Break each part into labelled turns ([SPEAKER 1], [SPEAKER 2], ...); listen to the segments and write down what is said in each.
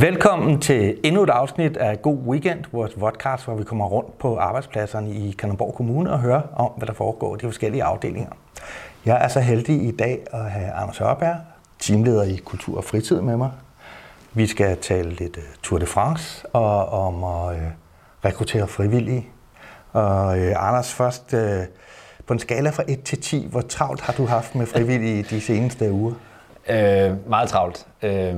[SPEAKER 1] Velkommen til endnu et afsnit af God Weekend, vores podcast, hvor vi kommer rundt på arbejdspladserne i Kalundborg Kommune og hører om, hvad der foregår i de forskellige afdelinger. Jeg er så heldig i dag at have Anders Hørberg, teamleder i Kultur og Fritid med mig. Vi skal tale lidt øh, Tour de France og om at øh, rekruttere frivillige. Og øh, Anders, først på en skala fra 1 til 10, hvor travlt har du haft med frivillige de seneste uger?
[SPEAKER 2] Øh, meget travlt. Øh,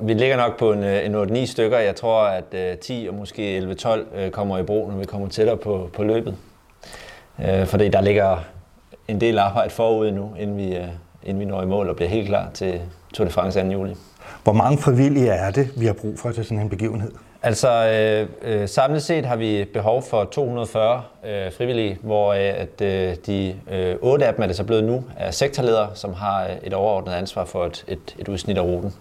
[SPEAKER 2] vi ligger nok på en, øh, en 8-9 stykker. Jeg tror, at øh, 10 og måske 11-12 øh, kommer i brug, når vi kommer tættere på, på løbet. Øh, fordi der ligger en del arbejde forud nu, inden vi, øh, inden vi når i mål og bliver helt klar til Tour de France 2. juli.
[SPEAKER 1] Hvor mange frivillige er det, vi har brug for til sådan en begivenhed?
[SPEAKER 2] Altså øh, øh, samlet set har vi behov for 240 øh, frivillige, hvor øh, at, øh, de øh, 8 af dem er det så blevet nu er sektorledere, som har et overordnet ansvar for et, et, et udsnit af ruten.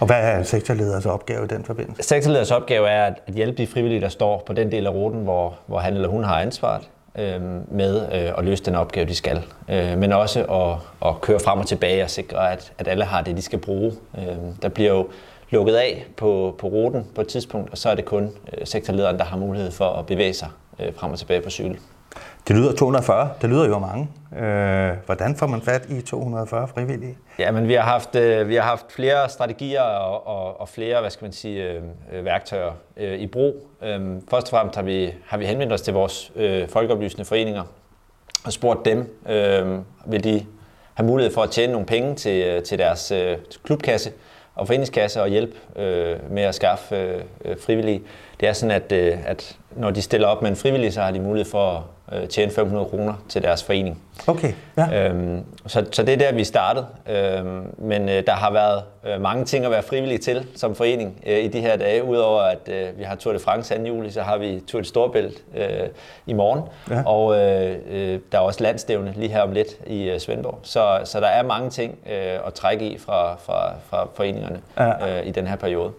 [SPEAKER 1] Og hvad er sektorleders opgave i den forbindelse?
[SPEAKER 2] Sektorleders opgave er at hjælpe de frivillige, der står på den del af ruten, hvor, hvor han eller hun har ansvaret øh, med øh, at løse den opgave, de skal. Øh, men også at, at køre frem og tilbage og sikre, at, at alle har det, de skal bruge. Øh, der bliver jo lukket af på, på ruten på et tidspunkt, og så er det kun øh, sektorlederen, der har mulighed for at bevæge sig øh, frem og tilbage på cykel.
[SPEAKER 1] Det lyder 240. Det lyder jo mange. Øh, hvordan får man fat i 240 frivillige?
[SPEAKER 2] Ja, men vi har haft, øh, vi har haft flere strategier og, og, og flere, hvad skal man sige, øh, værktøjer øh, i brug. Øh, først og fremmest har vi, har vi henvendt os til vores øh, folkeoplysende foreninger og spurgt dem, øh, vil de have mulighed for at tjene nogle penge til, til deres øh, klubkasse og foreningskasse og hjælp øh, med at skaffe øh, øh, frivillige. Det er sådan, at, øh, at når de stiller op med en frivillig, så har de mulighed for at øh, tjene 500 kroner til deres forening.
[SPEAKER 1] Okay, ja.
[SPEAKER 2] Øhm, så, så det er der, vi startede. Øhm, men øh, der har været øh, mange ting at være frivillig til som forening øh, i de her dage. Udover at øh, vi har Tour de France 2. juli, så har vi Tour de Storbælt øh, i morgen. Ja. Og øh, øh, der er også landstævne lige her om lidt i øh, Svendborg. Så, så der er mange ting øh, at trække i fra, fra, fra foreningerne ja. øh, i den her periode.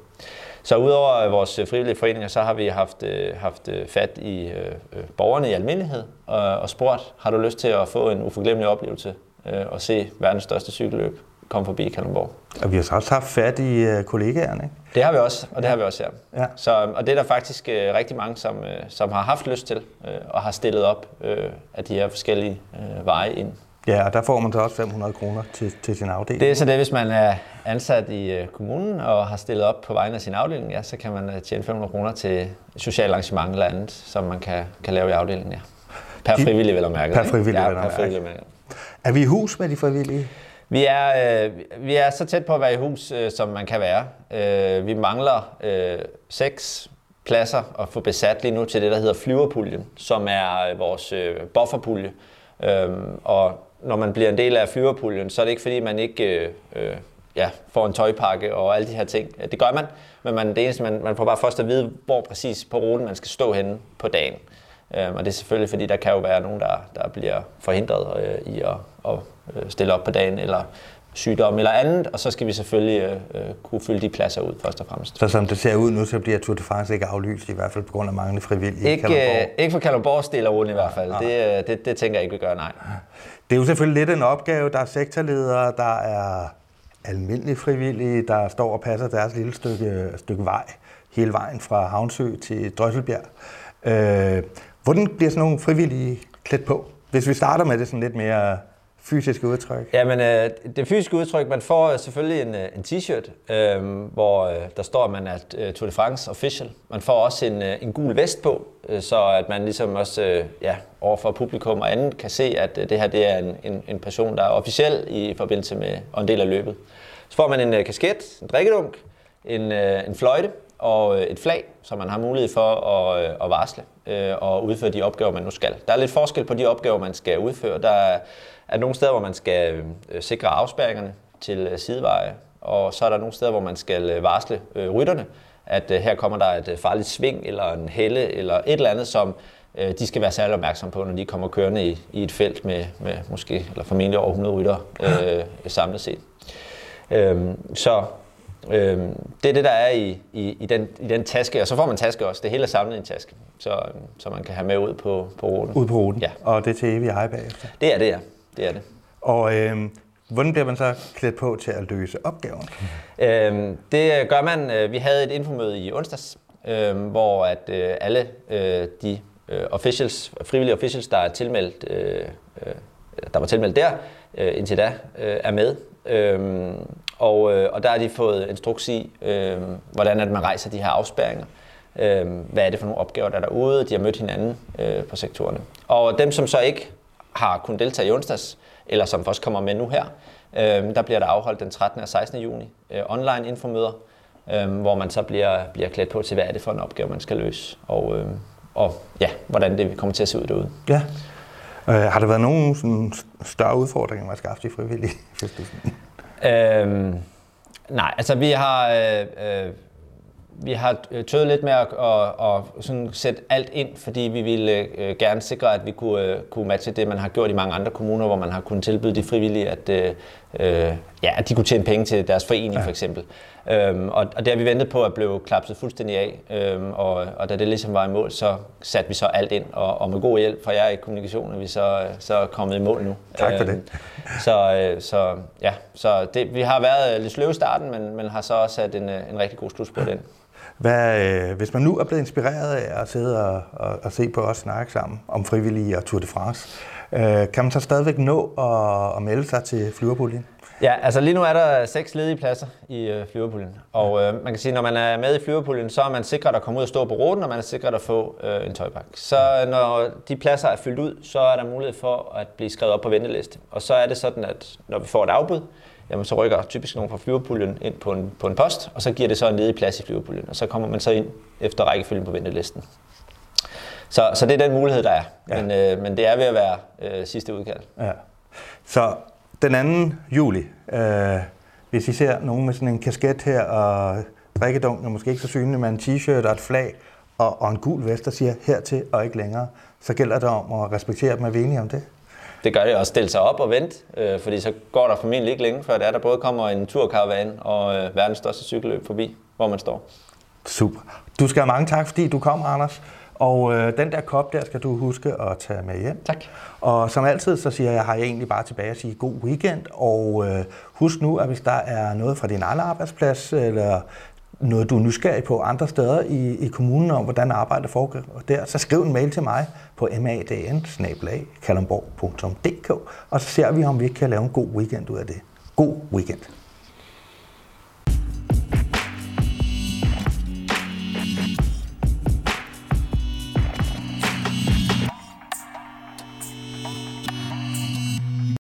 [SPEAKER 2] Så udover vores frivillige foreninger, så har vi haft, øh, haft øh, fat i øh, borgerne i almindelighed og, og spurgt, har du lyst til at få en uforglemmelig oplevelse og se verdens største cykelløb komme forbi Kalundborg?
[SPEAKER 1] Og vi har så også haft fat i kollegaerne, ikke?
[SPEAKER 2] Det har vi også, og det har vi også, ja. ja. Så, og det er der faktisk rigtig mange, som, som har haft lyst til og har stillet op af de her forskellige veje ind
[SPEAKER 1] Ja, og der får man så også 500 kroner til, til sin afdeling.
[SPEAKER 2] Det er så det, hvis man er ansat i øh, kommunen og har stillet op på vegne af sin afdeling, ja, så kan man øh, tjene 500 kroner til social arrangement eller andet, som man kan, kan lave i afdelingen. Ja. Per frivillig, vil jeg mærke.
[SPEAKER 1] Per frivillig, ja, per frivillig, mærke. Er vi i hus med de frivillige?
[SPEAKER 2] Vi er, øh, vi er så tæt på at være i hus, øh, som man kan være. Øh, vi mangler øh, seks pladser at få besat lige nu til det, der hedder flyverpuljen, som er øh, vores øh, bufferpulje. Øh, og når man bliver en del af flyverpuljen, så er det ikke fordi, man ikke øh, øh ja, får en tøjpakke og alle de her ting. Det gør man, men man, det eneste, man, man får bare først at vide, hvor præcis på ruten man skal stå henne på dagen. Øh, og det er selvfølgelig, fordi der kan jo være nogen, der, der bliver forhindret øh, i at, at øh, stille op på dagen, eller sygdom eller andet, og så skal vi selvfølgelig øh, øh, kunne fylde de pladser ud først og fremmest.
[SPEAKER 1] Så som det ser ud nu, så bliver Tour de France ikke aflyst, i hvert fald på grund af manglende frivillige
[SPEAKER 2] ikke, i Kalundborg? Øh, ikke for Kalundborgs del af ruten i hvert fald. Ja. Det, øh, det, det tænker jeg ikke, vi gør, nej.
[SPEAKER 1] Det er jo selvfølgelig lidt en opgave. Der er sektorledere, der er almindelige frivillige, der står og passer deres lille stykke, stykke vej hele vejen fra Havnsø til Drøsselbjerg. Øh, hvordan bliver sådan nogle frivillige klædt på? Hvis vi starter med det sådan lidt mere fysiske udtryk?
[SPEAKER 2] Jamen, øh, det fysiske udtryk, man får selvfølgelig en, øh, en t-shirt, øh, hvor øh, der står, at man er øh, Tour de France official. Man får også en, øh, en gul vest på, øh, så at man ligesom også øh, ja, overfor publikum og andet kan se, at øh, det her det er en, en, en person, der er officiel i forbindelse med og en del af løbet. Så får man en øh, kasket, en drikkedunk, en, øh, en fløjte og øh, et flag, så man har mulighed for at, øh, at varsle øh, og udføre de opgaver, man nu skal. Der er lidt forskel på de opgaver, man skal udføre. Der er, nogle steder, hvor man skal sikre afspærringerne til sideveje, og så er der nogle steder, hvor man skal varsle rytterne, at her kommer der et farligt sving eller en helle eller et eller andet, som de skal være særlig opmærksom på, når de kommer kørende i, i et felt med, med måske eller formentlig over 100 rytter øh, samlet set. Øhm, så øh, det er det, der er i, i, i, den, i den taske, og så får man taske også. Det hele er samlet i en taske, så, så man kan have med ud på, på ruten.
[SPEAKER 1] Ud på ruten? Ja. Og det er til evig hej bagefter?
[SPEAKER 2] Det er det, ja det er det.
[SPEAKER 1] Og øh, Hvordan bliver man så klædt på til at løse opgaven?
[SPEAKER 2] Øhm, det gør man. Øh, vi havde et infomøde i onsdags, øh, hvor at øh, alle øh, de øh, officials, frivillige officials, der er tilmeldt, øh, øh, der var tilmeldt der øh, indtil da, øh, er med. Øh, og, øh, og der har de fået instruks i, øh, hvordan at man rejser de her afspærringer. Øh, hvad er det for nogle opgaver, der er derude? De har mødt hinanden øh, på sektorerne. Og dem, som så ikke har kunnet deltage i onsdags, eller som først kommer med nu her, øh, der bliver der afholdt den 13. og 16. juni øh, online infomøder, øh, hvor man så bliver, bliver klædt på til, hvad er det for en opgave, man skal løse, og, øh, og ja, hvordan det kommer til at se ud derude.
[SPEAKER 1] Ja. Øh, har der været nogen sådan, større udfordringer, man skal have i frivillige?
[SPEAKER 2] Øhm, nej, altså vi har... Øh, øh, vi har tøvet lidt med at, at, at sådan sætte alt ind, fordi vi ville øh, gerne sikre, at vi kunne, øh, kunne matche det, man har gjort i mange andre kommuner, hvor man har kunnet tilbyde de frivillige, at, øh, øh ja, at de kunne tjene penge til deres forening ja. for eksempel. Øhm, og, og det har vi ventet på at blive klapset fuldstændig af, øhm, og, og da det ligesom var i mål, så satte vi så alt ind, og, og med god hjælp fra jer i kommunikation er vi så, så kommet i mål nu.
[SPEAKER 1] Tak for øhm, det.
[SPEAKER 2] Så, øh, så ja, så det, vi har været lidt sløve i starten, men, men har så også sat en, øh, en rigtig god slus på den.
[SPEAKER 1] Hvad, øh, hvis man nu er blevet inspireret af at sidde og, og, og se på os snakke sammen om frivillige og Tour de France, øh, kan man så stadigvæk nå at, at melde sig til flyverpuljen?
[SPEAKER 2] Ja, altså lige nu er der seks ledige pladser i øh, flyverpuljen. Og øh, man kan sige, når man er med i flyverpuljen, så er man sikret at komme ud og stå på ruten, og man er sikret at få øh, en tøjpakke. Så når de pladser er fyldt ud, så er der mulighed for at blive skrevet op på venteliste. Og så er det sådan, at når vi får et afbud, jamen så rykker typisk nogen fra flyverpuljen ind på en, på en post, og så giver det så en ledig plads i flyverpuljen, og så kommer man så ind efter rækkefølgen på ventelisten. Så, så det er den mulighed, der er. Ja. Men, øh, men det er ved at være øh, sidste udkald. Ja.
[SPEAKER 1] Så den 2. juli, øh, hvis I ser nogen med sådan en kasket her og drikkedunk, og måske ikke så synlig, med en t-shirt og et flag og, og en gul vest, der siger hertil og ikke længere, så gælder det om at respektere dem. Er vi enige om det?
[SPEAKER 2] Det gør det også stille sig op og vente, øh, fordi så går der formentlig ikke længe, før der, der både kommer en turkaravan og øh, verdens største cykelløb forbi, hvor man står.
[SPEAKER 1] Super. Du skal have mange tak, fordi du kom, Anders. Og øh, den der kop der skal du huske at tage med hjem.
[SPEAKER 2] Tak.
[SPEAKER 1] Og som altid, så siger jeg, har jeg egentlig bare tilbage at sige god weekend. Og øh, husk nu, at hvis der er noget fra din egen arbejdsplads, eller noget, du er nysgerrig på andre steder i, i kommunen om, hvordan arbejdet foregår der, så skriv en mail til mig på madn og så ser vi, om vi ikke kan lave en god weekend ud af det. God weekend.